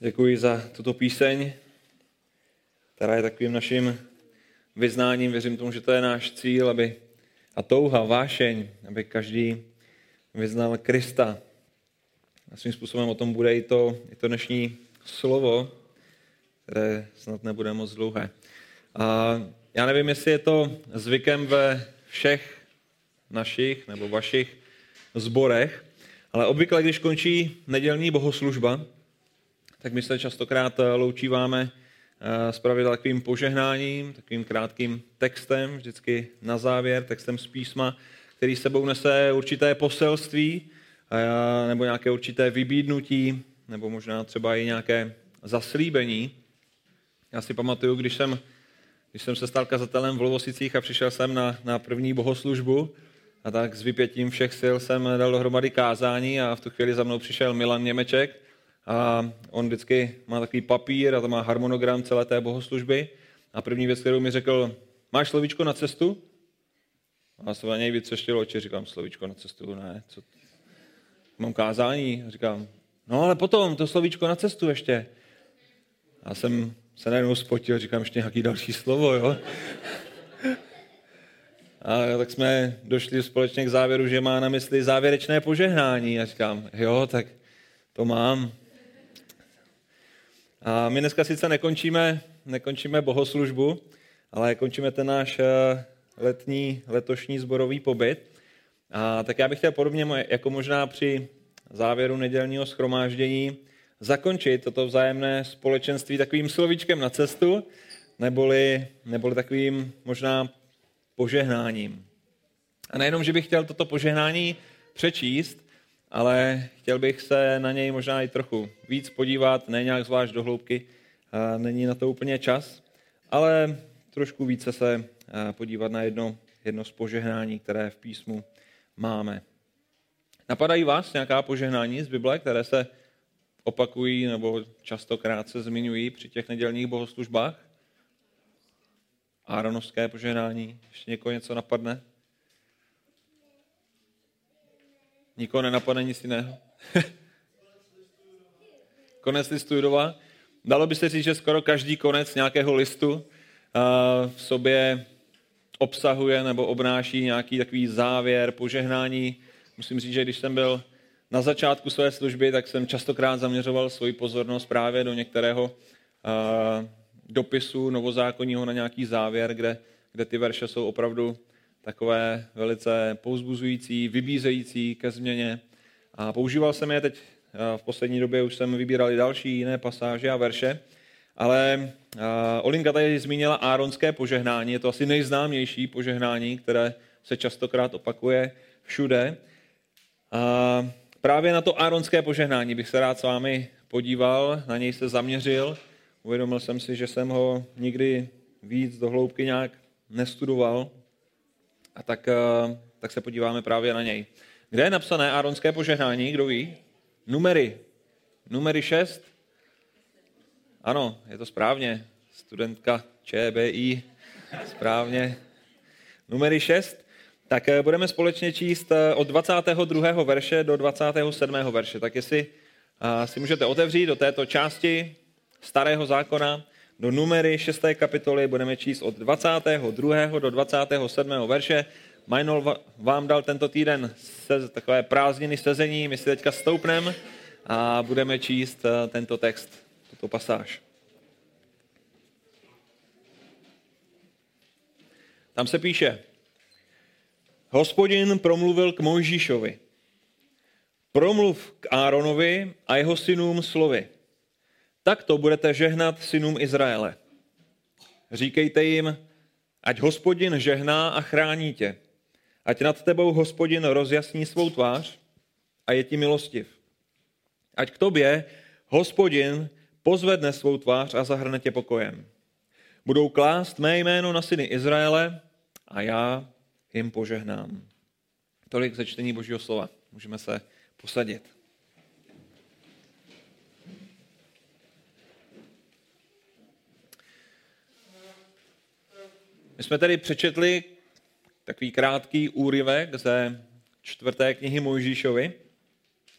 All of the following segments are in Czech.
Děkuji za tuto píseň, která je takovým naším vyznáním. Věřím tomu, že to je náš cíl, aby a touha, vášeň, aby každý vyznal Krista. A svým způsobem o tom bude i to, i to dnešní slovo, které snad nebude moc dlouhé. A já nevím, jestli je to zvykem ve všech našich nebo vašich zborech, ale obvykle, když končí nedělní bohoslužba, tak my se častokrát eh, loučíváme eh, s pravidla takovým požehnáním, takovým krátkým textem, vždycky na závěr, textem z písma, který sebou nese určité poselství, eh, nebo nějaké určité vybídnutí, nebo možná třeba i nějaké zaslíbení. Já si pamatuju, když jsem, když jsem se stal kazatelem v Lovosicích a přišel jsem na, na první bohoslužbu, a tak s vypětím všech sil jsem dal dohromady kázání a v tu chvíli za mnou přišel Milan Němeček a on vždycky má takový papír a tam má harmonogram celé té bohoslužby. A první věc, kterou mi řekl, máš slovíčko na cestu? A jsem na něj vytřeštil oči, říkám, slovíčko na cestu, ne, co? Mám kázání, a říkám, no ale potom, to slovíčko na cestu ještě. Já jsem se najednou spotil, říkám ještě nějaký další slovo, jo. A tak jsme došli společně k závěru, že má na mysli závěrečné požehnání. A říkám, jo, tak to mám. A my dneska sice nekončíme, nekončíme bohoslužbu, ale končíme ten náš eh, letní, letošní zborový pobyt. A tak já bych chtěl podobně jako možná při závěru nedělního schromáždění zakončit toto vzájemné společenství takovým slovíčkem na cestu, neboli, neboli takovým možná požehnáním. A nejenom, že bych chtěl toto požehnání přečíst, ale chtěl bych se na něj možná i trochu víc podívat, ne nějak zvlášť do hloubky, není na to úplně čas, ale trošku více se podívat na jedno, jedno z požehnání, které v písmu máme. Napadají vás nějaká požehnání z Bible, které se opakují nebo častokrát se zmiňují při těch nedělních bohoslužbách? Áronovské požehnání. Ještě někoho něco napadne? Nikoho nenapadne nic jiného? konec listu Judova. Dalo by se říct, že skoro každý konec nějakého listu v sobě obsahuje nebo obnáší nějaký takový závěr, požehnání. Musím říct, že když jsem byl na začátku své služby, tak jsem častokrát zaměřoval svoji pozornost právě do některého dopisu novozákonního na nějaký závěr, kde, kde ty verše jsou opravdu takové velice pouzbuzující, vybízející ke změně. A používal jsem je teď v poslední době, už jsem vybíral i další jiné pasáže a verše, ale Olinka tady zmínila áronské požehnání, je to asi nejznámější požehnání, které se častokrát opakuje všude. A právě na to áronské požehnání bych se rád s vámi podíval, na něj se zaměřil, Uvědomil jsem si, že jsem ho nikdy víc do hloubky nějak nestudoval, a tak, eh, tak se podíváme právě na něj. Kde je napsané áronské požehnání, kdo ví? Numery. Numery 6. Ano, je to správně. Studentka ČBI. Správně. Numery 6. Tak eh, budeme společně číst eh, od 22. verše do 27. verše. Tak jestli si můžete otevřít do této části starého zákona do numery 6. kapitoly budeme číst od 22. do 27. verše. Majnol vám dal tento týden se, takové prázdniny sezení, my si teďka stoupneme a budeme číst eh, tento text, tuto pasáž. Tam se píše, hospodin promluvil k Mojžíšovi. Promluv k Áronovi a jeho synům slovy. Takto budete žehnat synům Izraele. Říkejte jim, ať hospodin žehná a chrání tě. Ať nad tebou hospodin rozjasní svou tvář a je ti milostiv. Ať k tobě hospodin pozvedne svou tvář a zahrne tě pokojem. Budou klást mé jméno na syny Izraele a já jim požehnám. Tolik ze čtení Božího slova. Můžeme se posadit. My jsme tady přečetli takový krátký úryvek ze čtvrté knihy Mojžíšovi.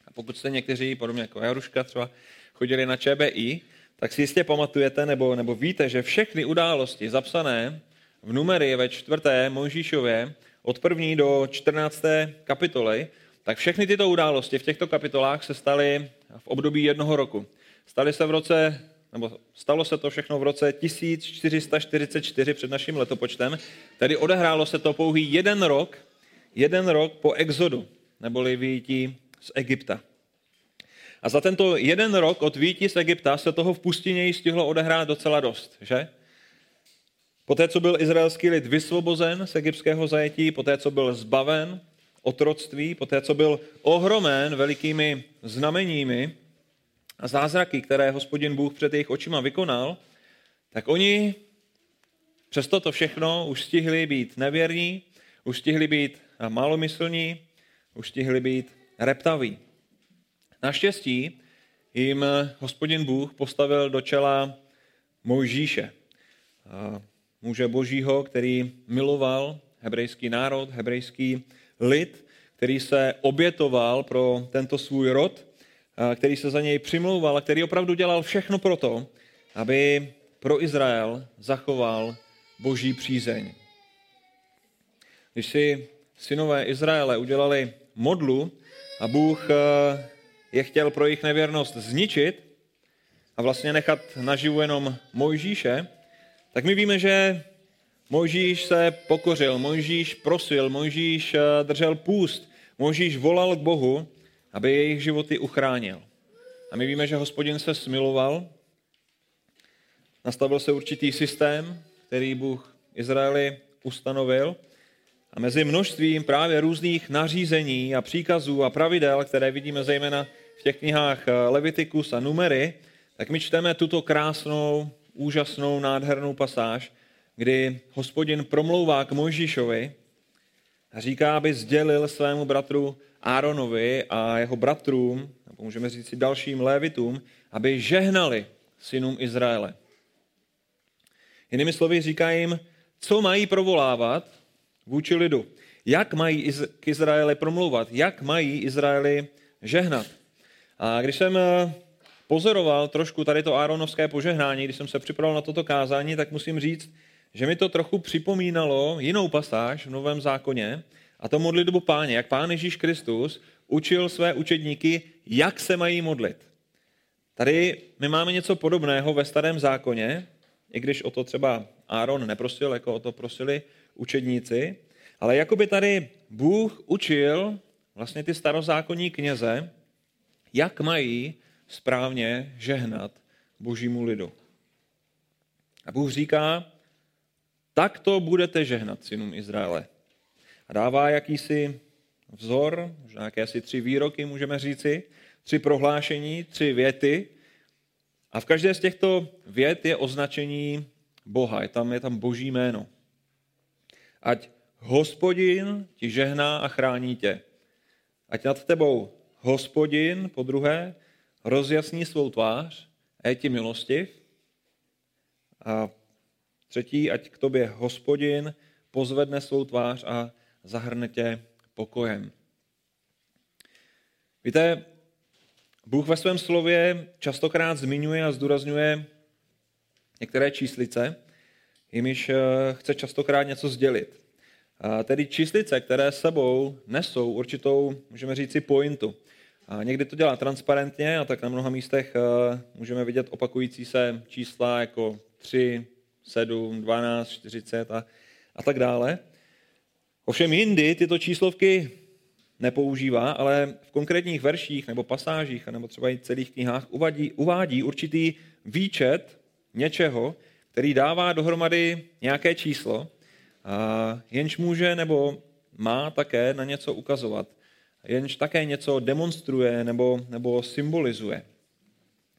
A pokud jste někteří, podobně jako Jaruška třeba, chodili na ČBI, tak si jistě pamatujete nebo, nebo víte, že všechny události zapsané v numery ve čtvrté Mojžíšově od první do 14. kapitoly, tak všechny tyto události v těchto kapitolách se staly v období jednoho roku. Staly se v roce, nebo stalo se to všechno v roce 1444 před naším letopočtem, tedy odehrálo se to pouhý jeden rok, jeden rok po exodu, neboli vyjítí z Egypta. A za tento jeden rok od výjití z Egypta se toho v pustině stihlo odehrát docela dost, že? Poté, co byl izraelský lid vysvobozen z egyptského zajetí, poté, co byl zbaven otroctví, poté, co byl ohromen velikými znameními a zázraky, které hospodin Bůh před jejich očima vykonal, tak oni přes to všechno už stihli být nevěrní, už stihli být malomyslní, už stihli být reptaví. Naštěstí jim hospodin Bůh postavil do čela Mojžíše, muže božího, který miloval hebrejský národ, hebrejský lid, který se obětoval pro tento svůj rod, který se za něj přimlouval a který opravdu dělal všechno pro to, aby pro Izrael zachoval boží přízeň. Když si synové Izraele udělali modlu a Bůh je chtěl pro jejich nevěrnost zničit a vlastně nechat naživu jenom Mojžíše, tak my víme, že Mojžíš se pokořil, Mojžíš prosil, Mojžíš držel půst, Mojžíš volal k Bohu, aby jejich životy uchránil. A my víme, že hospodin se smiloval, nastavil se určitý systém, který Bůh Izraeli ustanovil a mezi množstvím právě různých nařízení a příkazů a pravidel, které vidíme zejména v těch knihách eh, Levitikus a Numery, tak my čteme tuto krásnou, úžasnou, nádhernou pasáž, kdy hospodin promlouvá k Mojžíšovi říká, aby sdělil svému bratru Áronovi a jeho bratrům, nebo můžeme říct si dalším lévitům, aby žehnali synům Izraele. Jinými slovy říká jim, co mají provolávat vůči lidu. Jak mají k Izraeli promlouvat, jak mají Izraeli žehnat. A když jsem eh, pozoroval trošku tady to Áronovské požehnání, když jsem se připravil na toto kázání, tak musím říct, že mi to trochu připomínalo jinou pasáž v Novém zákoně, a to modlitbu páně, jak pán Ježíš Kristus učil své učedníky, jak se mají modlit. Tady my máme něco podobného ve starém zákoně, i když o to třeba Áron neprosil, jako o to prosili učedníci, ale jako by tady Bůh učil vlastně ty starozákonní kněze, jak mají správně žehnat božímu lidu. A Bůh říká, tak to budete žehnat synům Izraele. A dává jakýsi vzor, možná jakési tři výroky, můžeme říci, tři prohlášení, tři věty. A v každé z těchto vět je označení Boha, je tam, je tam boží jméno. Ať hospodin ti žehná a chrání tě. Ať nad tebou hospodin, po druhé, rozjasní svou tvář a je ti milostiv. A Třetí, ať k tobě hospodin pozvedne svou tvář a zahrne tě pokojem. Víte, Bůh ve svém slově častokrát zmiňuje a zdůrazňuje některé číslice, jimiž eh, chce častokrát něco sdělit. A tedy číslice, které sebou nesou určitou, můžeme říci, pointu. A někdy to dělá transparentně a tak na mnoha místech eh, můžeme vidět opakující se čísla jako 3, 7, 12, 40 a, a tak dále. Ovšem jindy tyto číslovky nepoužívá, ale v konkrétních verších nebo pasážích, nebo třeba i celých knihách uvádí, uvádí určitý výčet něčeho, který dává dohromady nějaké číslo, a jenž může nebo má také na něco ukazovat, jenž také něco demonstruje nebo, nebo symbolizuje.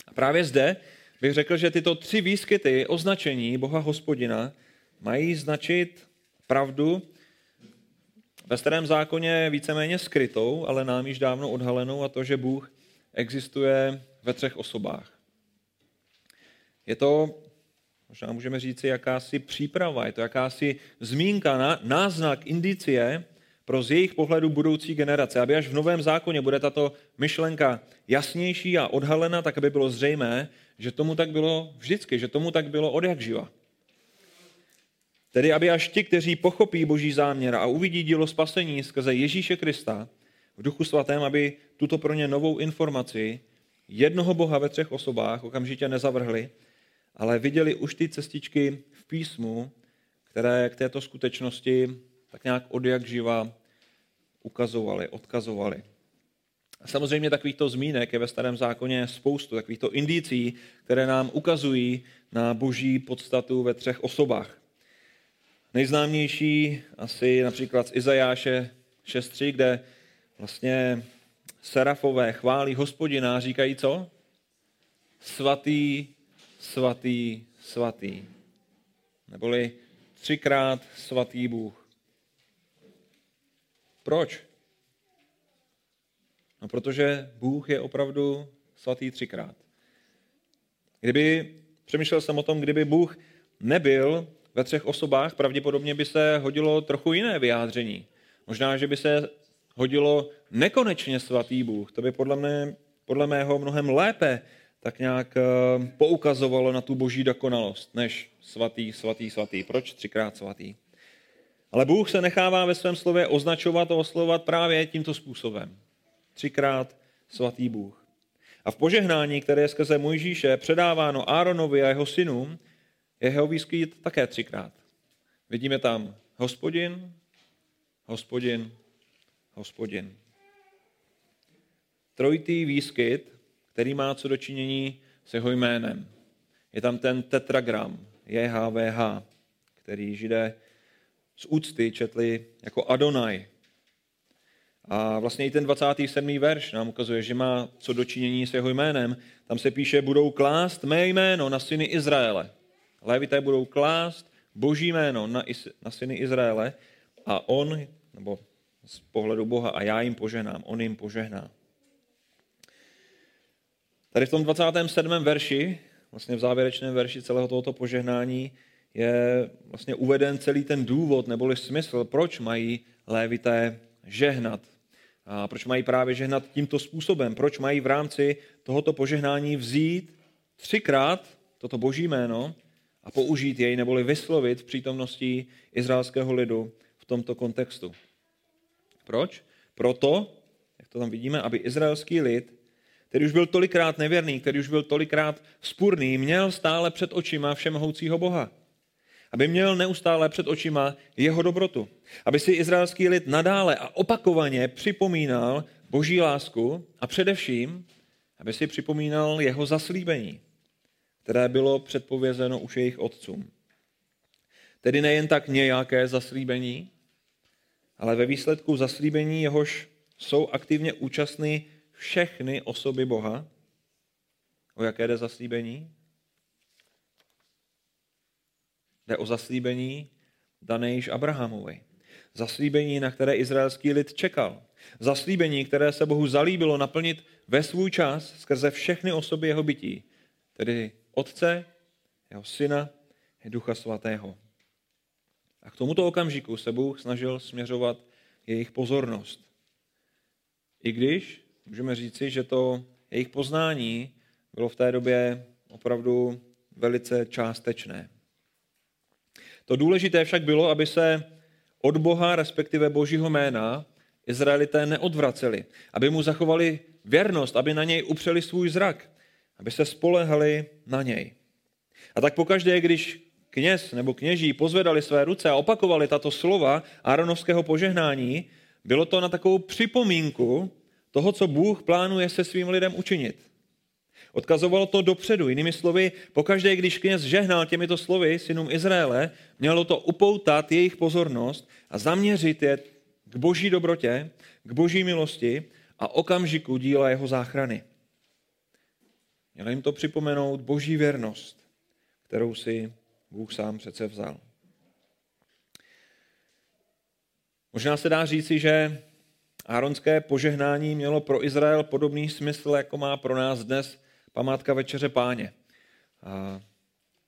A právě zde bych řekl, že tyto tři výskyty označení Boha hospodina mají značit pravdu ve starém zákoně víceméně skrytou, ale nám již dávno odhalenou a to, že Bůh existuje ve třech osobách. Je to, možná můžeme říci, jakási příprava, je to jakási zmínka, náznak, indicie pro z jejich pohledu budoucí generace. Aby až v Novém zákoně bude tato myšlenka jasnější a odhalena, tak aby bylo zřejmé, že tomu tak bylo vždycky, že tomu tak bylo od jak živa. Tedy aby až ti, kteří pochopí boží záměr a uvidí dílo spasení skrze Ježíše Krista v duchu svatém, aby tuto pro ně novou informaci jednoho Boha ve třech osobách okamžitě nezavrhli, ale viděli už ty cestičky v písmu, které k této skutečnosti tak nějak od jak živa ukazovali, odkazovali. Samozřejmě takovýchto zmínek je ve starém zákoně spoustu, takovýchto indicí, které nám ukazují na boží podstatu ve třech osobách. Nejznámější asi například z Izajáše 6.3, kde vlastně serafové chválí hospodina a říkají co? Svatý, svatý, svatý. Neboli třikrát svatý Bůh. Proč? No protože Bůh je opravdu svatý třikrát. Kdyby, přemýšlel jsem o tom, kdyby Bůh nebyl ve třech osobách, pravděpodobně by se hodilo trochu jiné vyjádření. Možná, že by se hodilo nekonečně svatý Bůh. To by podle, mne, podle mého mnohem lépe tak nějak eh, poukazovalo na tu boží dokonalost, než svatý, svatý, svatý. Proč třikrát svatý? Ale Bůh se nechává ve svém slově označovat a oslovovat právě tímto způsobem. Třikrát svatý Bůh. A v požehnání, které je skrze Mojžíše předáváno Áronovi a jeho synům, je jeho výskyt také třikrát. Vidíme tam hospodin, hospodin, hospodin. Trojitý výskyt, který má co dočinění s jeho jménem. Je tam ten tetragram, JHVH, který židé z úcty četli jako Adonai. A vlastně i ten 27. verš nám ukazuje, že má co dočinění s jeho jménem. Tam se píše, budou klást mé jméno na syny Izraele. Lévité budou klást boží jméno na, na syny Izraele a on, nebo z pohledu Boha, a já jim poženám, on jim požehná. Tady v tom 27. verši, vlastně v závěrečném verši celého tohoto požehnání, je vlastně uveden celý ten důvod neboli smysl, proč mají lévité žehnat. A proč mají právě žehnat tímto způsobem? Proč mají v rámci tohoto požehnání vzít třikrát toto boží jméno a použít jej neboli vyslovit v přítomnosti izraelského lidu v tomto kontextu? Proč? Proto, jak to tam vidíme, aby izraelský lid, který už byl tolikrát nevěrný, který už byl tolikrát spurný, měl stále před očima všemohoucího Boha aby měl neustále před očima jeho dobrotu. Aby si izraelský lid nadále a opakovaně připomínal boží lásku a především, aby si připomínal jeho zaslíbení, které bylo předpovězeno už jejich otcům. Tedy nejen tak nějaké zaslíbení, ale ve výsledku zaslíbení jehož jsou aktivně účastny všechny osoby Boha. O jaké jde zaslíbení? Jde o zaslíbení dané již Abrahamovi. Zaslíbení, na které izraelský lid čekal. Zaslíbení, které se Bohu zalíbilo naplnit ve svůj čas skrze všechny osoby jeho bytí. Tedy Otce, jeho Syna i Ducha Svatého. A k tomuto okamžiku se Bůh snažil směřovat jejich pozornost. I když můžeme říci, že to jejich poznání bylo v té době opravdu velice částečné. To důležité však bylo, aby se od Boha, respektive Božího jména, Izraelité neodvraceli, aby mu zachovali věrnost, aby na něj upřeli svůj zrak, aby se spolehali na něj. A tak pokaždé, když kněz nebo kněží pozvedali své ruce a opakovali tato slova Áronovského požehnání, bylo to na takovou připomínku toho, co Bůh plánuje se svým lidem učinit. Odkazovalo to dopředu. Jinými slovy, pokaždé, když kněz žehnal těmito slovy synům Izraele, mělo to upoutat jejich pozornost a zaměřit je k boží dobrotě, k boží milosti a okamžiku díla jeho záchrany. Mělo jim to připomenout boží věrnost, kterou si Bůh sám přece vzal. Možná se dá říci, že Áronské požehnání mělo pro Izrael podobný smysl, jako má pro nás dnes památka večeře páně. A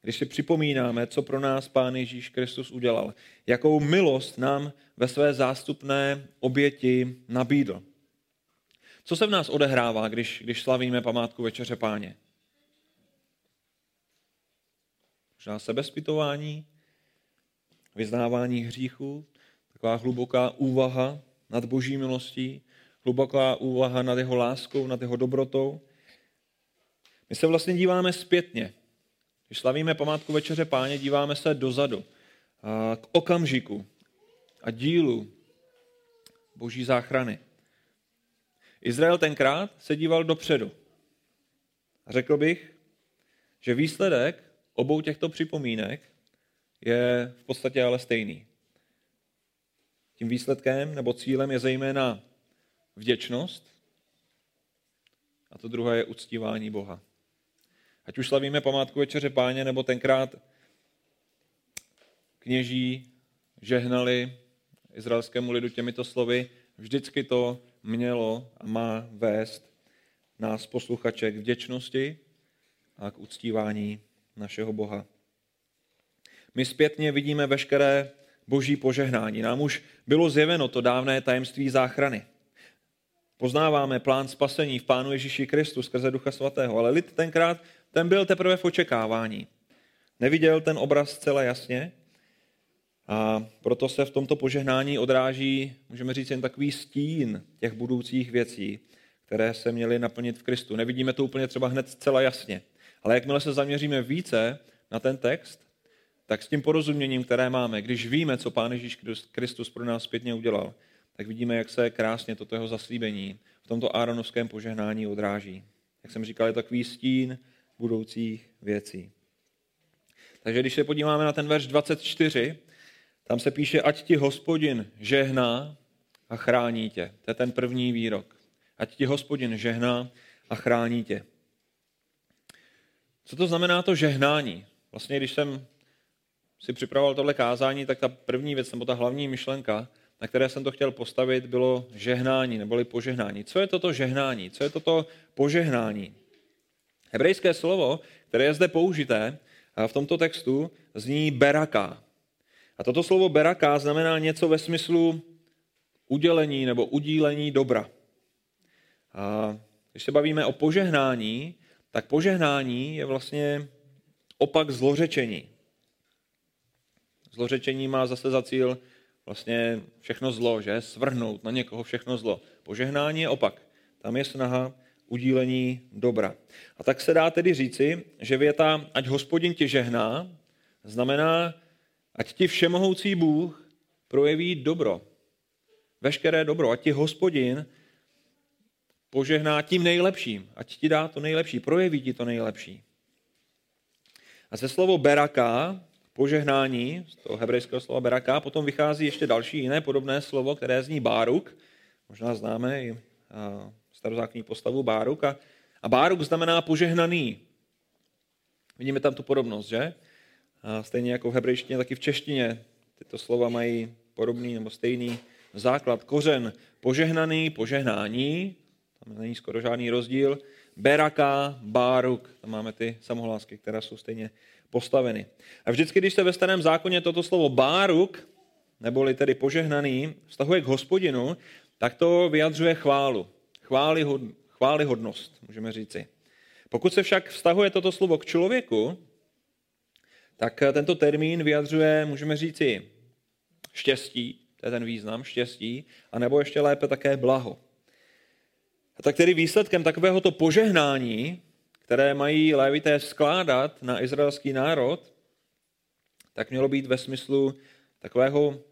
když si připomínáme, co pro nás Pán Ježíš Kristus udělal, jakou milost nám ve své zástupné oběti nabídl. Co se v nás odehrává, když, když slavíme památku Večeře Páně? Možná sebezpitování, vyznávání hříchů, taková hluboká úvaha nad boží milostí, hluboká úvaha nad jeho láskou, nad jeho dobrotou. My se vlastně díváme zpětně. Když slavíme památku Večeře Páně, díváme se dozadu, k okamžiku a dílu boží záchrany. Izrael tenkrát se díval dopředu. A řekl bych, že výsledek obou těchto připomínek je v podstatě ale stejný. Tím výsledkem nebo cílem je zejména vděčnost a to druhé je uctívání Boha. Ať už slavíme památku Večeře Páně, nebo tenkrát kněží žehnali izraelskému lidu těmito slovy, vždycky to mělo a má vést nás posluchače k vděčnosti a k uctívání našeho Boha. My zpětně vidíme veškeré boží požehnání. Nám už bylo zjeveno to dávné tajemství záchrany. Poznáváme plán spasení v Pánu Ježíši Kristu skrze Ducha Svatého, ale lid tenkrát ten byl teprve v očekávání. Neviděl ten obraz zcela jasně a proto se v tomto požehnání odráží, můžeme říct, jen takový stín těch budoucích věcí, které se měly naplnit v Kristu. Nevidíme to úplně třeba hned zcela jasně. Ale jakmile se zaměříme více na ten text, tak s tím porozuměním, které máme, když víme, co Pán Ježíš Kristus pro nás zpětně udělal, tak vidíme, jak se krásně toto jeho zaslíbení v tomto Áronovském požehnání odráží. Jak jsem říkal, je takový stín budoucích věcí. Takže když se podíváme na ten verš 24, tam se píše, ať ti hospodin žehná a chrání tě. To je ten první výrok. Ať ti hospodin žehná a chrání tě. Co to znamená to žehnání? Vlastně, když jsem si připravoval tohle kázání, tak ta první věc, nebo ta hlavní myšlenka, na které jsem to chtěl postavit, bylo žehnání, neboli požehnání. Co je toto žehnání? Co je toto požehnání? Hebrejské slovo, které je zde použité v tomto textu, zní beraka. A toto slovo beraka znamená něco ve smyslu udělení nebo udílení dobra. A když se bavíme o požehnání, tak požehnání je vlastně opak zlořečení. Zlořečení má zase za cíl vlastně všechno zlo, že? Svrhnout na někoho všechno zlo. Požehnání je opak. Tam je snaha udílení dobra. A tak se dá tedy říci, že věta, ať hospodin tě žehná, znamená, ať ti všemohoucí Bůh projeví dobro. Veškeré dobro. Ať ti hospodin požehná tím nejlepším. Ať ti dá to nejlepší, projeví ti to nejlepší. A ze slovo beraka, požehnání, z toho hebrejského slova beraka, potom vychází ještě další jiné podobné slovo, které zní báruk. Možná známe i starozákonní postavu báruk. A, a báruk znamená požehnaný. Vidíme tam tu podobnost, že? A stejně jako v hebrejštině, tak i v češtině tyto slova mají podobný nebo stejný základ, kořen. Požehnaný, požehnání, tam není skoro žádný rozdíl. Beraka, Báruk, tam máme ty samohlásky, které jsou stejně postaveny. A vždycky, když se ve starém zákoně toto slovo Báruk, neboli tedy požehnaný, vztahuje k hospodinu, tak to vyjadřuje chválu. Chváli, chválihodnost, můžeme říci. Pokud se však vztahuje toto slovo k člověku, tak tento termín vyjadřuje, můžeme říci, štěstí, to je ten význam, štěstí, a nebo ještě lépe také blaho. A tak tedy výsledkem takovéhoto požehnání, které mají lévité skládat na izraelský národ, tak mělo být ve smyslu takového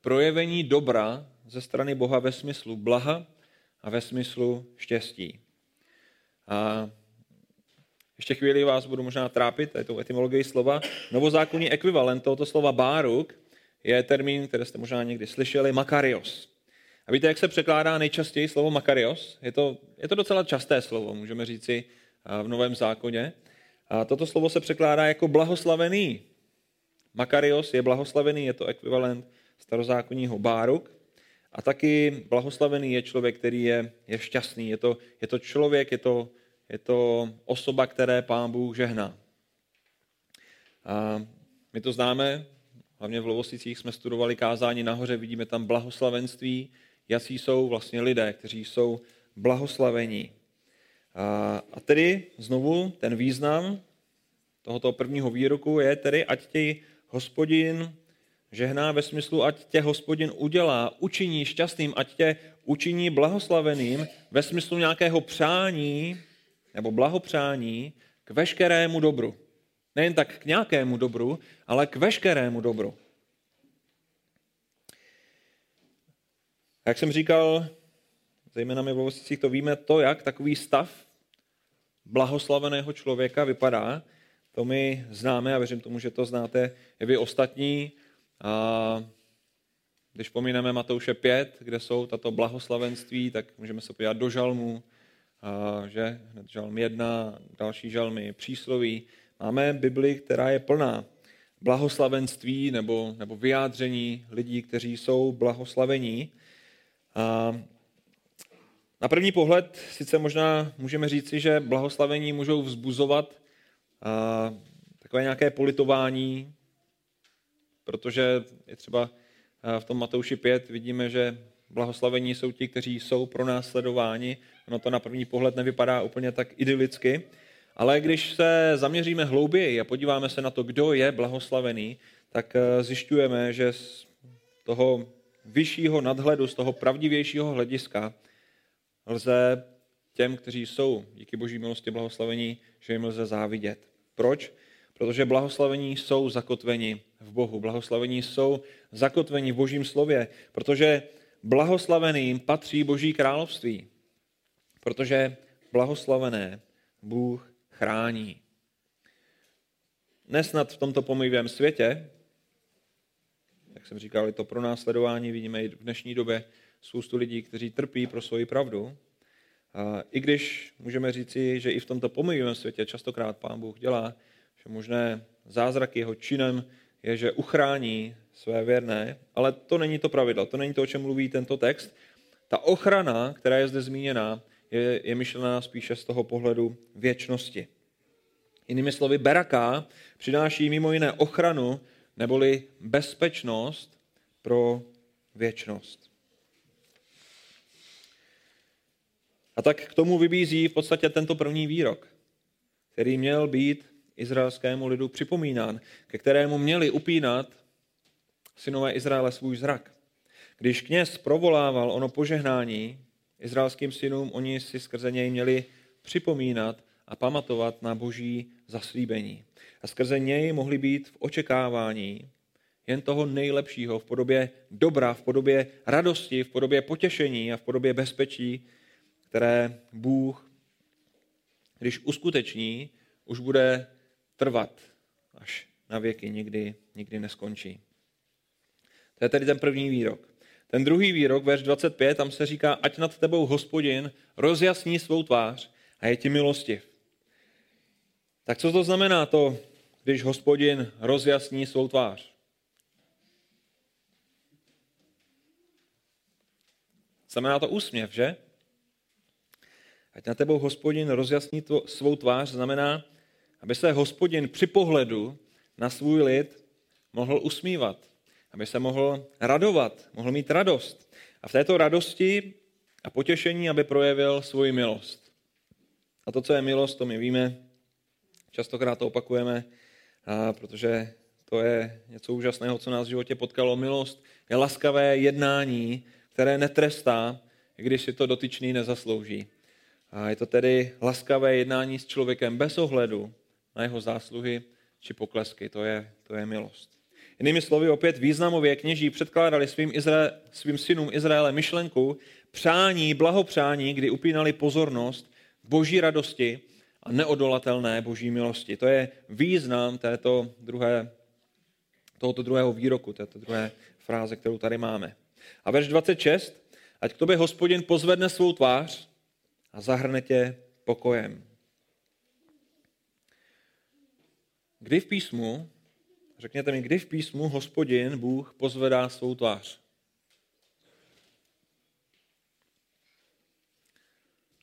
projevení dobra ze strany Boha ve smyslu blaha a ve smyslu štěstí. A ještě chvíli vás budu možná trápit, to je to etymologii slova. Novozákonní ekvivalent tohoto slova báruk je termín, který jste možná někdy slyšeli, makarios. A víte, jak se překládá nejčastěji slovo makarios? Je to, je to docela časté slovo, můžeme říci v Novém zákoně. A toto slovo se překládá jako blahoslavený. Makarios je blahoslavený, je to ekvivalent starozákonního báruk. A taky blahoslavený je člověk, který je, je šťastný. Je to, je to člověk, je to, je to osoba, které pán Bůh žehná. A my to známe, hlavně v Lovosicích jsme studovali kázání nahoře, vidíme tam blahoslavenství, jací jsou vlastně lidé, kteří jsou blahoslavení. A, a tedy znovu ten význam tohoto prvního výroku je tedy, ať tě hospodin žehná ve smyslu, ať tě hospodin udělá, učiní šťastným, ať tě učiní blahoslaveným ve smyslu nějakého přání nebo blahopřání k veškerému dobru. Nejen tak k nějakému dobru, ale k veškerému dobru. Jak jsem říkal, zejména my v Lovosicích to víme, to, jak takový stav blahoslaveného člověka vypadá, to my známe a věřím tomu, že to znáte i vy ostatní. A když pomíneme Matouše 5, kde jsou tato blahoslavenství, tak můžeme se podívat do žalmu, že hned žalm 1, další žalmy, přísloví. Máme Bibli, která je plná blahoslavenství nebo, nebo vyjádření lidí, kteří jsou blahoslavení. A na první pohled sice možná můžeme říci, že blahoslavení můžou vzbuzovat a, takové nějaké politování, protože je třeba v tom Matouši 5 vidíme, že blahoslavení jsou ti, kteří jsou pro nás sledováni. Ono to na první pohled nevypadá úplně tak idylicky, ale když se zaměříme hlouběji a podíváme se na to, kdo je blahoslavený, tak e, zjišťujeme, že z toho vyššího nadhledu, z toho pravdivějšího hlediska lze těm, kteří jsou díky boží milosti blahoslavení, že jim lze závidět. Proč? Protože blahoslavení jsou zakotveni v Bohu. Blahoslavení jsou zakotveni v božím slově, protože blahoslaveným patří boží království. Protože blahoslavené Bůh chrání. Nesnad v tomto pomývém světě, jak jsem říkal, je to pro následování, vidíme i v dnešní době spoustu lidí, kteří trpí pro svoji pravdu. I když můžeme říci, že i v tomto pomývém světě častokrát Pán Bůh dělá, že možné zázraky jeho činem je, že uchrání své věrné, ale to není to pravidlo, to není to, o čem mluví tento text. Ta ochrana, která je zde zmíněna, je, je myšlená spíše z toho pohledu věčnosti. Jinými slovy, beraka přináší mimo jiné ochranu neboli bezpečnost pro věčnost. A tak k tomu vybízí v podstatě tento první výrok, který měl být izraelskému lidu připomínán, ke kterému měli upínat synové Izraele svůj zrak. Když kněz provolával ono požehnání izraelským synům, oni si skrze něj měli připomínat a pamatovat na boží zaslíbení. A skrze něj mohli být v očekávání jen toho nejlepšího v podobě dobra, v podobě radosti, v podobě potěšení a v podobě bezpečí, které Bůh, když uskuteční, už bude trvat až na věky, nikdy, nikdy neskončí. To je tedy ten první výrok. Ten druhý výrok, verš 25, tam se říká, ať nad tebou hospodin rozjasní svou tvář a je ti milostiv. Tak co to znamená to, když hospodin rozjasní svou tvář? Znamená to úsměv, že? Ať na tebou hospodin rozjasní tvo, svou tvář, znamená, aby se hospodin při pohledu na svůj lid mohl usmívat, aby se mohl radovat, mohl mít radost. A v této radosti a potěšení, aby projevil svoji milost. A to, co je milost, to my víme, častokrát to opakujeme, protože to je něco úžasného, co nás v životě potkalo. Milost je laskavé jednání, které netrestá, i když si to dotyčný nezaslouží. A je to tedy laskavé jednání s člověkem bez ohledu na jeho zásluhy či poklesky. To je, to je milost. Jinými slovy, opět významově kněží předkládali svým, Izra- svým synům Izraele myšlenku přání, blahopřání, kdy upínali pozornost boží radosti a neodolatelné boží milosti. To je význam této druhé, tohoto druhého výroku, této druhé fráze, kterou tady máme. A verš 26, ať k tobě hospodin pozvedne svou tvář a zahrne tě pokojem. Kdy v písmu, řekněte mi, kdy v písmu hospodin, Bůh, pozvedá svou tvář?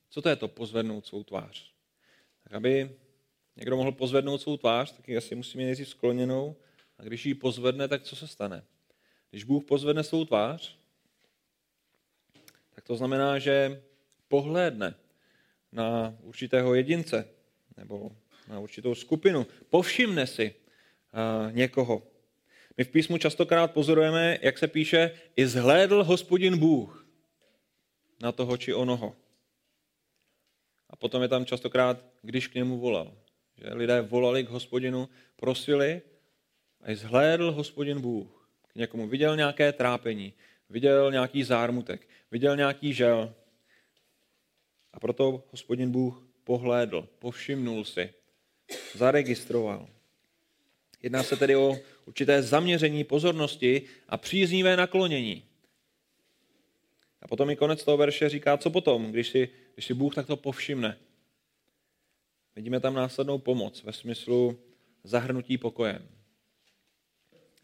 Co to je to pozvednout svou tvář? Tak aby někdo mohl pozvednout svou tvář, tak ji asi musí mít nejdřív skloněnou. A když ji pozvedne, tak co se stane? Když Bůh pozvedne svou tvář, tak to znamená, že pohlédne na určitého jedince nebo na určitou skupinu. Povšimne si uh, někoho. My v písmu častokrát pozorujeme, jak se píše, i zhlédl hospodin Bůh na toho či onoho. A potom je tam častokrát, když k němu volal. Že lidé volali k hospodinu, prosili a i zhlédl hospodin Bůh. K někomu viděl nějaké trápení, viděl nějaký zármutek, viděl nějaký žel. A proto hospodin Bůh pohlédl, povšimnul si, zaregistroval. Jedná se tedy o určité zaměření pozornosti a příznivé naklonění. A potom i konec toho verše říká, co potom, když si, když si Bůh takto povšimne. Vidíme tam následnou pomoc ve smyslu zahrnutí pokojem.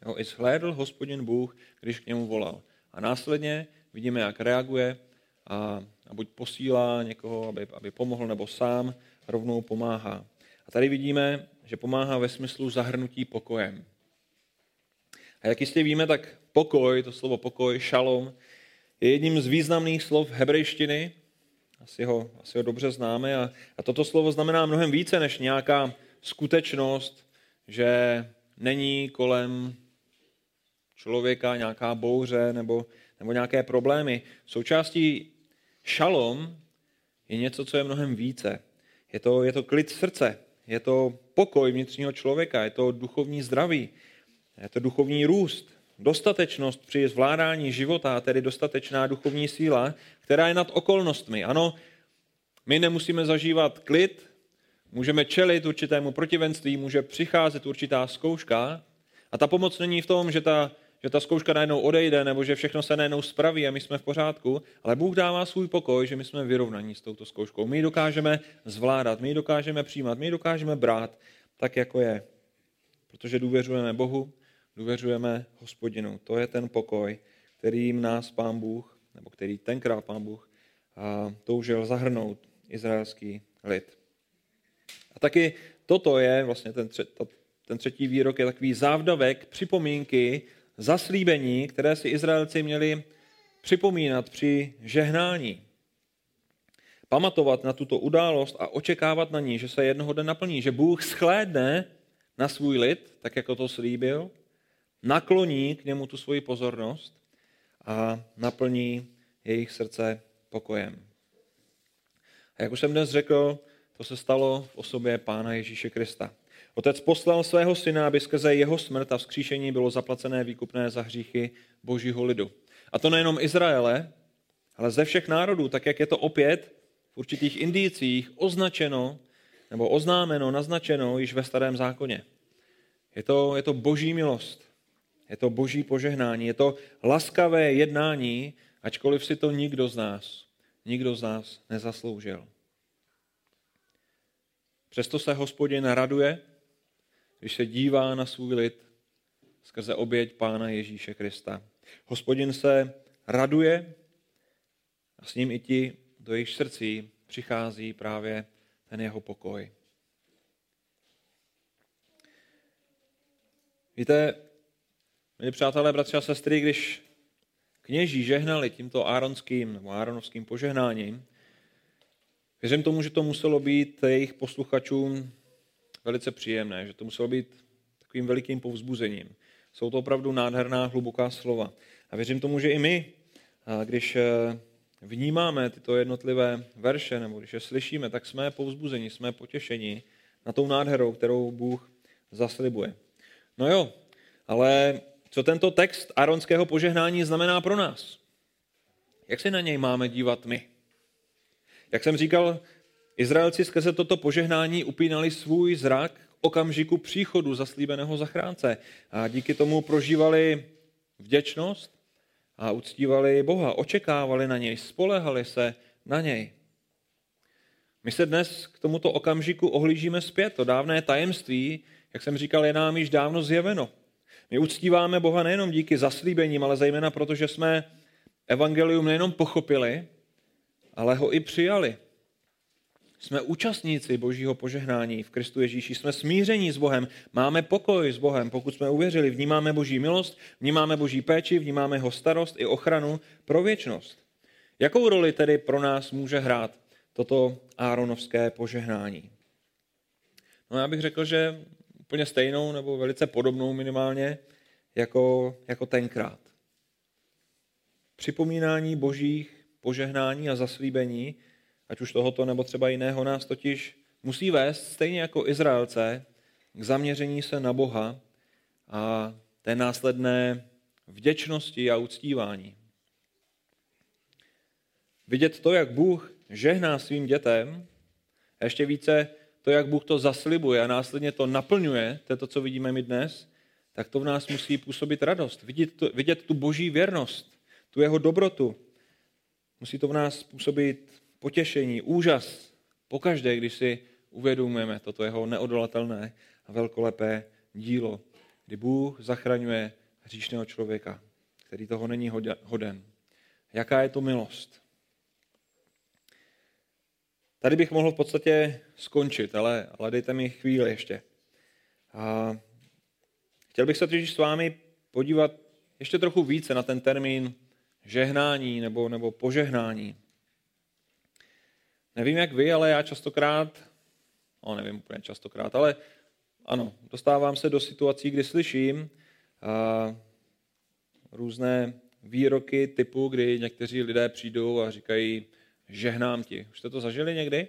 Jo, I shlédl hospodin Bůh, když k němu volal. A následně vidíme, jak reaguje a, a buď posílá někoho, aby, aby pomohl, nebo sám rovnou pomáhá. A tady vidíme, že pomáhá ve smyslu zahrnutí pokojem. A jak jistě víme, tak pokoj, to slovo pokoj, šalom, je jedním z významných slov hebrejštiny. Asi ho, asi ho dobře známe. A, a toto slovo znamená mnohem více než nějaká skutečnost, že není kolem člověka nějaká bouře nebo, nebo nějaké problémy. Součástí šalom je něco, co je mnohem více. Je to, je to klid srdce, je to pokoj vnitřního člověka, je to duchovní zdraví, je to duchovní růst, dostatečnost při zvládání života, tedy dostatečná duchovní síla, která je nad okolnostmi. Ano, my nemusíme zažívat klid, můžeme čelit určitému protivenství, může přicházet určitá zkouška a ta pomoc není v tom, že ta že ta zkouška najednou odejde, nebo že všechno se najednou spraví a my jsme v pořádku, ale Bůh dává svůj pokoj, že my jsme vyrovnaní s touto zkouškou. My ji dokážeme zvládat, my ji dokážeme přijímat, my ji dokážeme brát tak, jako je. Protože důvěřujeme Bohu, důvěřujeme hospodinu. To je ten pokoj, kterým nás pán Bůh, nebo který tenkrát pán Bůh a toužil zahrnout izraelský lid. A taky toto je, vlastně ten, ten třetí výrok je takový závdavek, připomínky zaslíbení, které si Izraelci měli připomínat při žehnání. Pamatovat na tuto událost a očekávat na ní, že se jednoho dne naplní, že Bůh schlédne na svůj lid, tak jako to slíbil, nakloní k němu tu svoji pozornost a naplní jejich srdce pokojem. A jak už jsem dnes řekl, to se stalo v osobě Pána Ježíše Krista. Otec poslal svého syna, aby skrze jeho smrt a vzkříšení bylo zaplacené výkupné za hříchy božího lidu. A to nejenom Izraele, ale ze všech národů, tak jak je to opět v určitých indicích označeno nebo oznámeno, naznačeno již ve starém zákoně. Je to, je to boží milost, je to boží požehnání, je to laskavé jednání, ačkoliv si to nikdo z nás, nikdo z nás nezasloužil. Přesto se hospodin raduje, když se dívá na svůj lid skrze oběť Pána Ježíše Krista. Hospodin se raduje a s ním i ti, do jejich srdcí přichází právě ten jeho pokoj. Víte, milí přátelé, bratři a sestry, když kněží žehnali tímto áronským nebo áronovským požehnáním, věřím tomu, že to muselo být jejich posluchačům velice příjemné, že to muselo být takovým velikým povzbuzením. Jsou to opravdu nádherná, hluboká slova. A věřím tomu, že i my, když e, vnímáme tyto jednotlivé verše, nebo když je slyšíme, tak jsme povzbuzeni, jsme potěšeni na tou nádherou, kterou Bůh zaslibuje. No jo, ale co tento text aronského požehnání znamená pro nás? Jak se na něj máme dívat my? Jak jsem říkal, Izraelci skrze toto požehnání upínali svůj zrak k okamžiku příchodu zaslíbeného zachránce a díky tomu prožívali vděčnost a uctívali Boha, očekávali na něj, spolehali se na něj. My se dnes k tomuto okamžiku ohlížíme zpět. To dávné tajemství, jak jsem říkal, je nám již dávno zjeveno. My uctíváme Boha nejenom díky zaslíbením, ale zejména proto, že jsme evangelium nejenom pochopili, ale ho i přijali. Jsme účastníci božího požehnání v Kristu Ježíši, jsme smíření s Bohem, máme pokoj s Bohem, pokud jsme uvěřili, vnímáme boží milost, vnímáme boží péči, vnímáme jeho starost i ochranu pro věčnost. Jakou roli tedy pro nás může hrát toto áronovské požehnání? No já bych řekl, že úplně stejnou nebo velice podobnou minimálně jako, jako tenkrát. Připomínání božích požehnání a zaslíbení, ať už tohoto nebo třeba jiného, nás totiž musí vést, stejně jako Izraelce, k zaměření se na Boha a té následné vděčnosti a uctívání. Vidět to, jak Bůh žehná svým dětem, a ještě více to, jak Bůh to zaslibuje a následně to naplňuje, to je to, co vidíme my dnes, tak to v nás musí působit radost. Vidět, to, vidět tu boží věrnost, tu jeho dobrotu. Musí to v nás působit potěšení, úžas, pokaždé, když si uvědomujeme toto jeho neodolatelné a velkolepé dílo, kdy Bůh zachraňuje hříšného člověka, který toho není hoden. Jaká je to milost? Tady bych mohl v podstatě skončit, ale, ale dejte mi chvíli ještě. A chtěl bych se totiž s vámi podívat ještě trochu více na ten termín žehnání nebo, nebo požehnání. Nevím, jak vy, ale já častokrát, no nevím úplně častokrát, ale ano, dostávám se do situací, kdy slyším a, různé výroky typu, kdy někteří lidé přijdou a říkají, žehnám ti. Už jste to zažili někdy?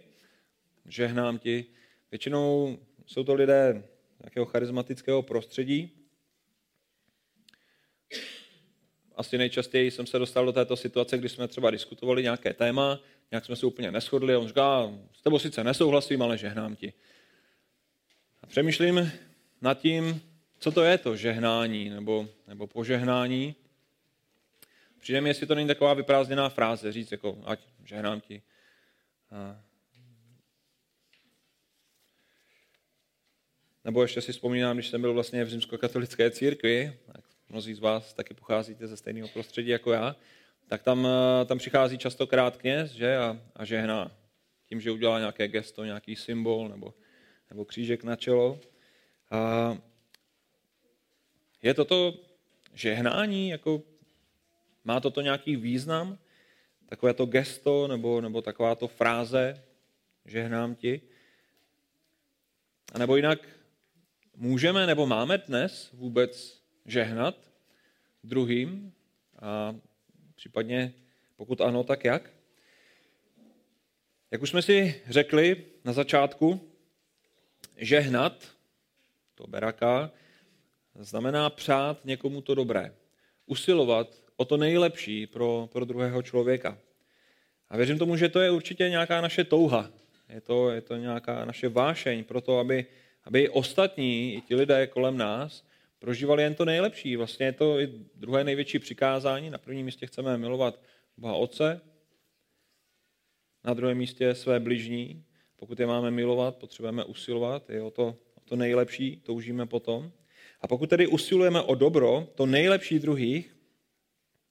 Žehnám ti. Většinou jsou to lidé nějakého charismatického prostředí. Asi nejčastěji jsem se dostal do této situace, kdy jsme třeba diskutovali nějaké téma, nějak jsme se úplně neschodli a on říká, s tebou sice nesouhlasím, ale žehnám ti. A přemýšlím nad tím, co to je to žehnání nebo, nebo požehnání. Přijde mi, jestli to není taková vyprázdněná fráze, říct jako, ať žehnám ti. A... Nebo ještě si vzpomínám, když jsem byl vlastně v římskokatolické církvi, tak mnozí z vás taky pocházíte ze stejného prostředí jako já, tak tam, tam přichází častokrát kněz že, a, a žehná. Tím, že udělá nějaké gesto, nějaký symbol nebo, nebo křížek na čelo. A je toto žehnání jako má toto nějaký význam? Takové to gesto nebo, nebo taková to fráze, žehnám ti? A nebo jinak, můžeme nebo máme dnes vůbec žehnat druhým? A případně, pokud ano, tak jak? Jak už jsme si řekli na začátku, žehnat, to beraka, znamená přát někomu to dobré. Usilovat o to nejlepší pro, pro druhého člověka. A věřím tomu, že to je určitě nějaká naše touha. Je to, je to nějaká naše vášeň pro to, aby, aby ostatní, i ti lidé kolem nás, prožívali jen to nejlepší. Vlastně je to i druhé největší přikázání. Na prvním místě chceme milovat Boha Otce, na druhém místě své bližní. Pokud je máme milovat, potřebujeme usilovat, je o to, o to nejlepší, toužíme potom. A pokud tedy usilujeme o dobro, to nejlepší druhých,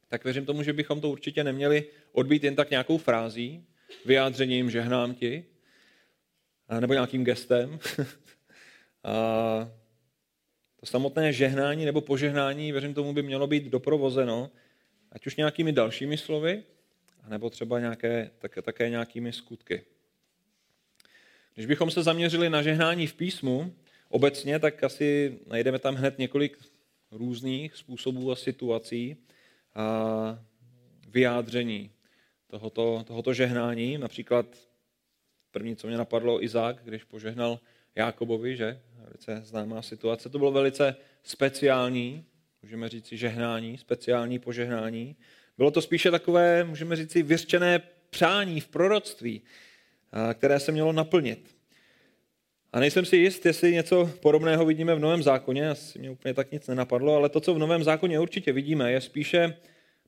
tak věřím tomu, že bychom to určitě neměli odbít jen tak nějakou frází, vyjádřením žehnám ti, nebo nějakým gestem. a to samotné žehnání nebo požehnání, věřím tomu, by mělo být doprovozeno ať už nějakými dalšími slovy, nebo třeba nějaké, také, také nějakými skutky. Když bychom se zaměřili na žehnání v písmu obecně, tak asi najdeme tam hned několik různých způsobů a situací, a vyjádření tohoto, tohoto žehnání. Například první, co mě napadlo, Izák, když požehnal Jákobovi, že? Velice známá situace. To bylo velice speciální, můžeme říct žehnání, speciální požehnání. Bylo to spíše takové, můžeme říct vyřčené přání v proroctví, které se mělo naplnit. A nejsem si jist, jestli něco podobného vidíme v Novém zákoně, asi mě úplně tak nic nenapadlo, ale to, co v Novém zákoně určitě vidíme, je spíše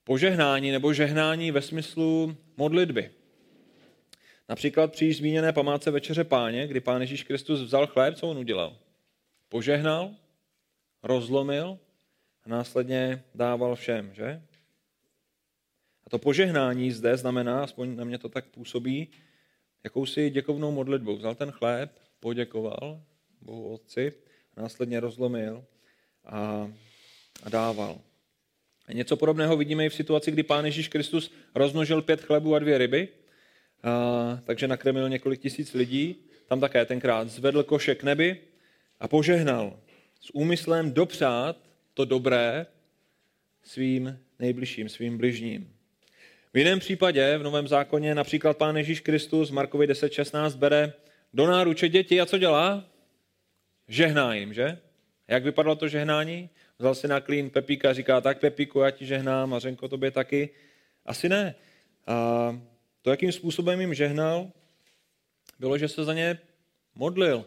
požehnání nebo žehnání ve smyslu modlitby. Například při zmíněné památce Večeře Páně, kdy Pán Ježíš Kristus vzal chléb, co on udělal? Požehnal, rozlomil a následně dával všem, že? A to požehnání zde znamená, aspoň na mě to tak působí, jakousi děkovnou modlitbou. Vzal ten chléb, poděkoval Bohu Otci, následně rozlomil a, a dával. A něco podobného vidíme i v situaci, kdy Pán Ježíš Kristus rozmnožil pět chlebů a dvě ryby, takže nakrmil několik tisíc lidí. Tam také tenkrát zvedl koše k nebi a požehnal s úmyslem dopřát to dobré svým nejbližším, svým bližním. V jiném případě, v Novém zákoně, například Pán Ježíš Kristus Markovi 10.16 bere do náruče děti a co dělá? Žehná jim, že? Jak vypadalo to žehnání? Vzal si na klín Pepíka a říká, tak Pepíku, já ti žehnám, a Řenko tobě taky. Asi ne. A to, jakým způsobem jim žehnal, bylo, že se za ně modlil.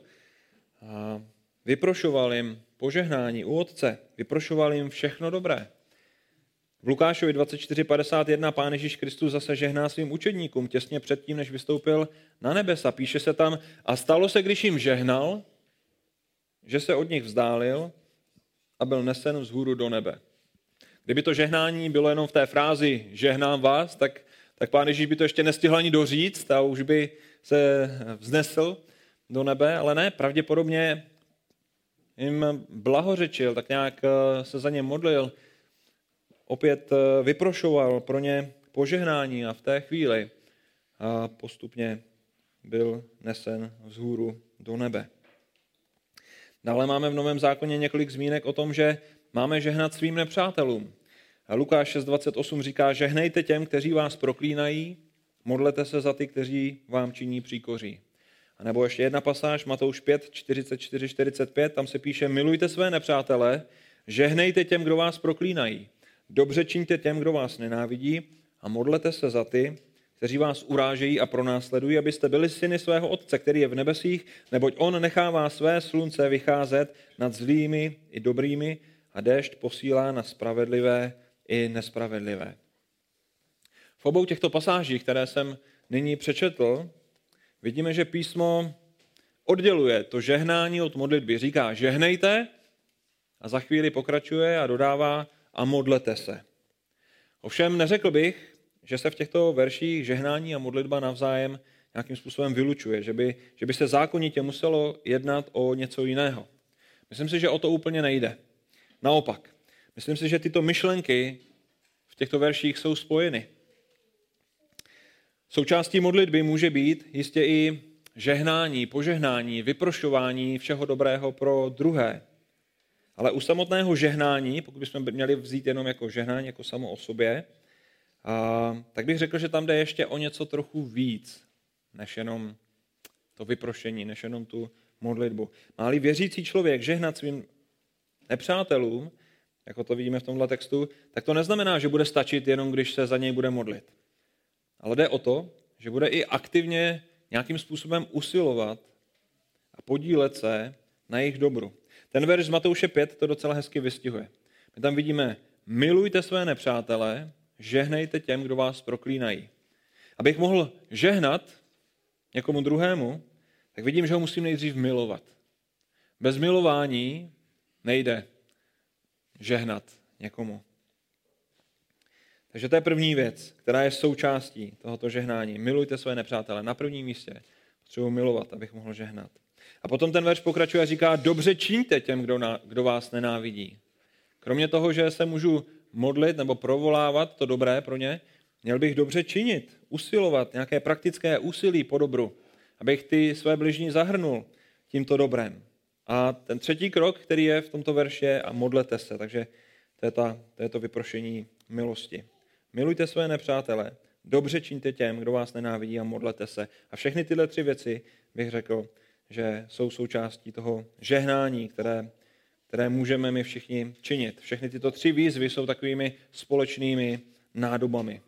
A vyprošoval jim požehnání u Otce. Vyprošoval jim všechno dobré. V Lukášovi 24.51 Pán Ježíš Kristus zase žehná svým učedníkům těsně předtím, než vystoupil na nebesa. Píše se tam, a stalo se, když jim žehnal, že se od nich vzdálil a byl nesen vzhůru do nebe. Kdyby to žehnání bylo jenom v té frázi žehnám vás, tak, tak pán Ježíš by to ještě nestihl ani doříct a už by se vznesl do nebe, ale ne, pravděpodobně jim blahořečil, tak nějak eh, se za ně modlil, opět eh, vyprošoval pro ně požehnání a v té chvíli postupně byl nesen vzhůru do nebe. Dále máme v Novém zákoně několik zmínek o tom, že máme žehnat svým nepřátelům. A Lukáš 6.28 říká, žehnejte těm, kteří vás proklínají, modlete se za ty, kteří vám činí příkoří. A nebo ještě jedna pasáž, Matouš 5, 44, 45, tam se píše, milujte své nepřátele, žehnejte těm, kdo vás proklínají, dobře čiňte těm, kdo vás nenávidí a modlete se za ty, kteří vás urážejí a pronásledují, abyste byli syny svého Otce, který je v nebesích, neboť On nechává své slunce vycházet nad zlými i dobrými a déšť posílá na spravedlivé i nespravedlivé. V obou těchto pasážích, které jsem nyní přečetl, vidíme, že písmo odděluje to žehnání od modlitby. Říká, žehnejte a za chvíli pokračuje a dodává a modlete se. Ovšem neřekl bych, že se v těchto verších žehnání a modlitba navzájem nějakým způsobem vylučuje, že by, že by se zákonitě muselo jednat o něco jiného. Myslím si, že o to úplně nejde. Naopak, myslím si, že tyto myšlenky v těchto verších jsou spojeny. Součástí modlitby může být jistě i žehnání, požehnání, vyprošování všeho dobrého pro druhé. Ale u samotného žehnání, pokud bychom měli vzít jenom jako žehnání, jako samo o sobě, a, tak bych řekl, že tam jde ještě o něco trochu víc, než jenom to vyprošení, než jenom tu modlitbu. Máli věřící člověk žehnat svým nepřátelům, jako to vidíme v tomhle textu, tak to neznamená, že bude stačit jenom, když se za něj bude modlit. Ale jde o to, že bude i aktivně nějakým způsobem usilovat a podílet se na jejich dobru. Ten verš z Matouše 5 to docela hezky vystihuje. My tam vidíme, milujte své nepřátele žehnejte těm, kdo vás proklínají. Abych mohl žehnat někomu druhému, tak vidím, že ho musím nejdřív milovat. Bez milování nejde žehnat někomu. Takže to je první věc, která je součástí tohoto žehnání. Milujte své nepřátele. Na prvním místě potřebuji milovat, abych mohl žehnat. A potom ten verš pokračuje a říká, dobře čiňte těm, kdo, na, kdo vás nenávidí. Kromě toho, že se můžu modlit nebo provolávat to dobré pro ně, měl bych dobře činit, usilovat, nějaké praktické úsilí po dobru, abych ty své bližní zahrnul tímto dobrem. A ten třetí krok, který je v tomto verši, a modlete se. Takže to je, ta, to je to vyprošení milosti. Milujte své nepřátele, dobře čiňte těm, kdo vás nenávidí a modlete se. A všechny tyhle tři věci bych řekl, že jsou součástí toho žehnání, které které můžeme my všichni činit. Všechny tyto tři výzvy jsou takovými společnými nádobami.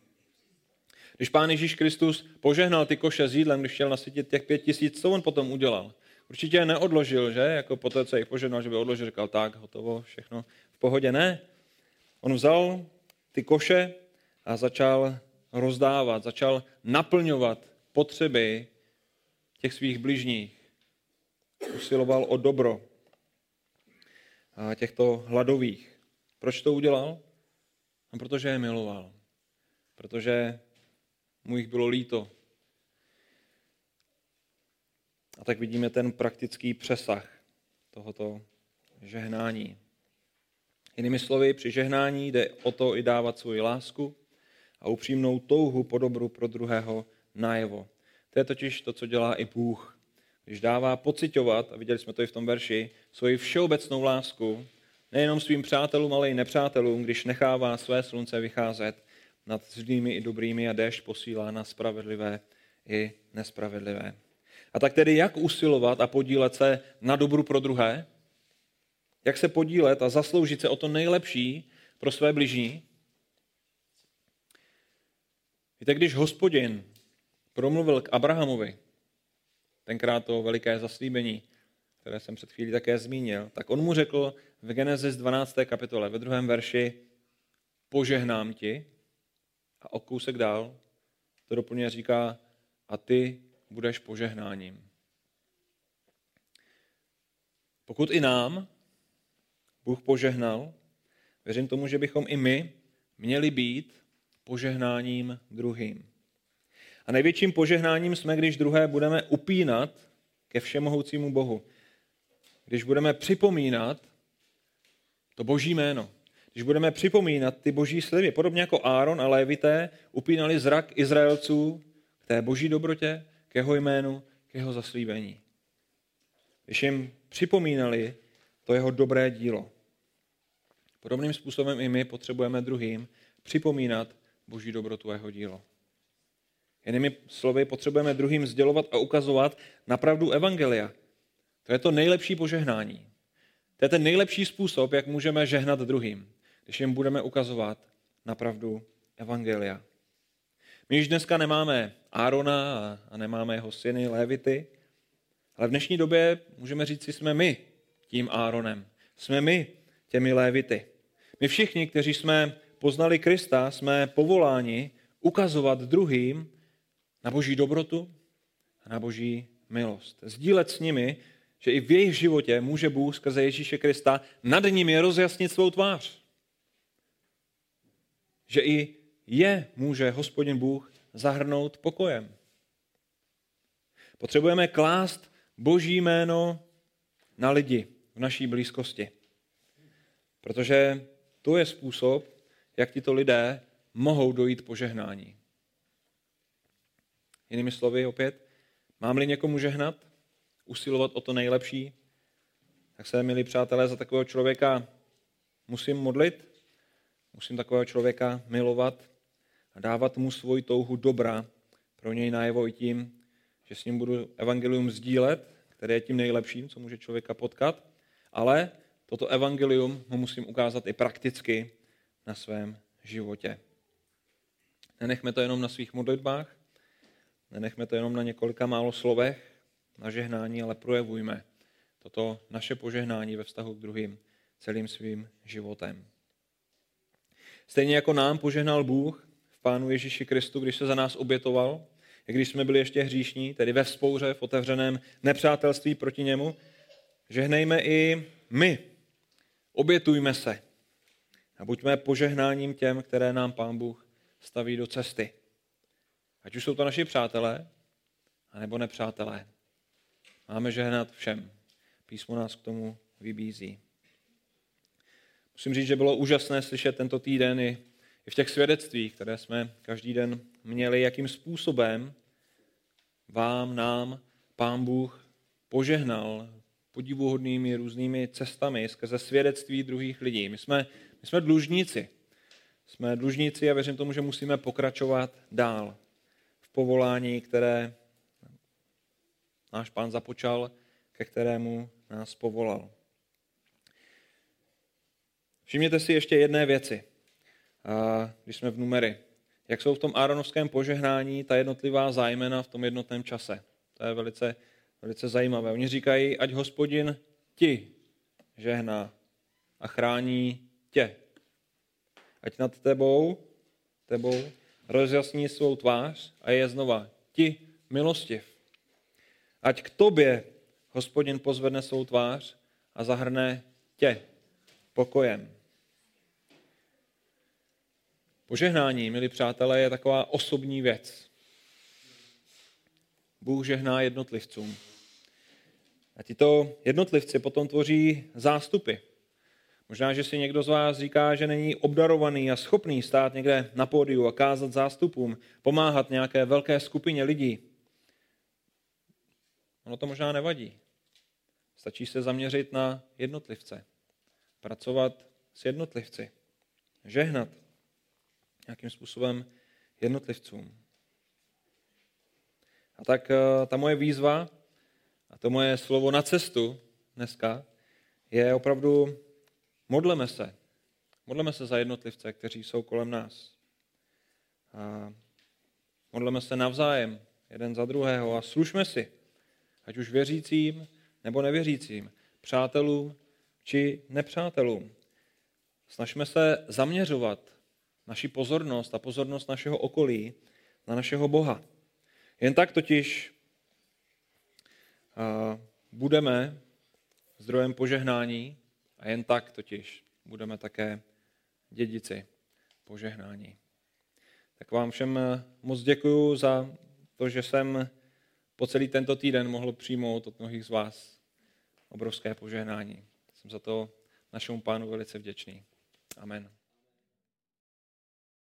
Když pán Ježíš Kristus požehnal ty koše s jídlem, když chtěl nasytit těch pět tisíc, co on potom udělal? Určitě neodložil, že? Jako po té, co jich požehnal, že by odložil, říkal tak, hotovo, všechno v pohodě. Ne. On vzal ty koše a začal rozdávat, začal naplňovat potřeby těch svých bližních. Usiloval o dobro, těchto hladových. Proč to udělal? No, protože je miloval. Protože mu jich bylo líto. A tak vidíme ten praktický přesah tohoto žehnání. Jinými slovy, při žehnání jde o to i dávat svoji lásku a upřímnou touhu po dobru pro druhého najevo. To je totiž to, co dělá i Bůh. Když dává pocitovat, a viděli jsme to i v tom verši, svoji všeobecnou lásku, nejenom svým přátelům, ale i nepřátelům, když nechává své slunce vycházet nad zlými i dobrými a déšť posílá na spravedlivé i nespravedlivé. A tak tedy jak usilovat a podílet se na dobru pro druhé? Jak se podílet a zasloužit se o to nejlepší pro své bližní? Víte, když hospodin promluvil k Abrahamovi, tenkrát to veliké zaslíbení, které jsem před chvílí také zmínil, tak on mu řekl v Genesis 12. kapitole, ve druhém verši, požehnám ti, a o kousek dál to doplňuje říká, a ty budeš požehnáním. Pokud i nám Bůh požehnal, věřím tomu, že bychom i my měli být požehnáním druhým. A největším požehnáním jsme, když druhé budeme upínat ke všemohoucímu Bohu. Když budeme připomínat to boží jméno. Když budeme připomínat ty boží sliby, podobně jako Áron a Lévité upínali zrak Izraelců k té boží dobrotě, k jeho jménu, k jeho zaslíbení. Když jim připomínali to jeho dobré dílo. Podobným způsobem i my potřebujeme druhým připomínat boží dobrotu a jeho dílo. Jinými slovy, potřebujeme druhým sdělovat a ukazovat na pravdu Evangelia. To je to nejlepší požehnání. To je ten nejlepší způsob, jak můžeme žehnat druhým, když jim budeme ukazovat na pravdu Evangelia. My již dneska nemáme Árona a nemáme jeho syny Lévity, ale v dnešní době můžeme říct, že jsme my tím Áronem. Jsme my těmi Lévity. My všichni, kteří jsme poznali Krista, jsme povoláni ukazovat druhým na boží dobrotu a na boží milost. Sdílet s nimi, že i v jejich životě může Bůh skrze Ježíše Krista nad nimi rozjasnit svou tvář. Že i je může hospodin Bůh zahrnout pokojem. Potřebujeme klást boží jméno na lidi v naší blízkosti. Protože to je způsob, jak tito lidé mohou dojít požehnání. Jinými slovy opět, mám-li někomu žehnat, usilovat o to nejlepší, tak se, milí přátelé, za takového člověka musím modlit, musím takového člověka milovat a dávat mu svoji touhu dobra pro něj najevo i tím, že s ním budu evangelium sdílet, které je tím nejlepším, co může člověka potkat, ale toto evangelium mu musím ukázat i prakticky na svém životě. Nenechme to jenom na svých modlitbách, nenechme to jenom na několika málo slovech, na žehnání, ale projevujme toto naše požehnání ve vztahu k druhým celým svým životem. Stejně jako nám požehnal Bůh Pánu Ježíši Kristu, když se za nás obětoval, když jsme byli ještě hříšní, tedy ve spouře, v otevřeném nepřátelství proti němu, žehnejme i my. Obětujme se a buďme požehnáním těm, které nám Pán Bůh staví do cesty. Ať už jsou to naši přátelé, anebo nepřátelé. Máme žehnat všem. Písmo nás k tomu vybízí. Musím říct, že bylo úžasné slyšet tento týden i v těch svědectvích, které jsme každý den měli, jakým způsobem vám, nám, Pán Bůh požehnal podivuhodnými různými cestami skrze svědectví druhých lidí. My jsme, my jsme dlužníci. Jsme dlužníci a věřím tomu, že musíme pokračovat dál v povolání, které náš pán započal, ke kterému nás povolal. Všimněte si ještě jedné věci, když jsme v numery. Jak jsou v tom Áronovském požehnání ta jednotlivá zájmena v tom jednotném čase. To je velice, velice zajímavé. Oni říkají, ať hospodin ti žehná a chrání tě. Ať nad tebou, tebou rozjasní svou tvář a je znova ti milostiv. Ať k tobě hospodin pozvedne svou tvář a zahrne tě pokojem. Požehnání, milí přátelé, je taková osobní věc. Bůh žehná jednotlivcům. A tito jednotlivci potom tvoří zástupy. Možná, že si někdo z vás říká, že není obdarovaný a schopný stát někde na pódiu a kázat zástupům, pomáhat nějaké velké skupině lidí. Ono to možná nevadí. Stačí se zaměřit na jednotlivce. Pracovat s jednotlivci. Žehnat nějakým způsobem jednotlivcům. A tak eh, ta moje výzva a to moje slovo na cestu dneska je opravdu modleme se. Modleme se za jednotlivce, kteří jsou kolem nás. A modleme se navzájem, jeden za druhého a slušme si, ať už věřícím nebo nevěřícím, přátelům či nepřátelům. Snažme se zaměřovat naši pozornost a pozornost našeho okolí na našeho Boha. Jen tak totiž budeme zdrojem požehnání a jen tak totiž budeme také dědici požehnání. Tak vám všem moc děkuji za to, že jsem po celý tento týden mohl přijmout od mnohých z vás obrovské požehnání. Jsem za to našemu pánu velice vděčný. Amen.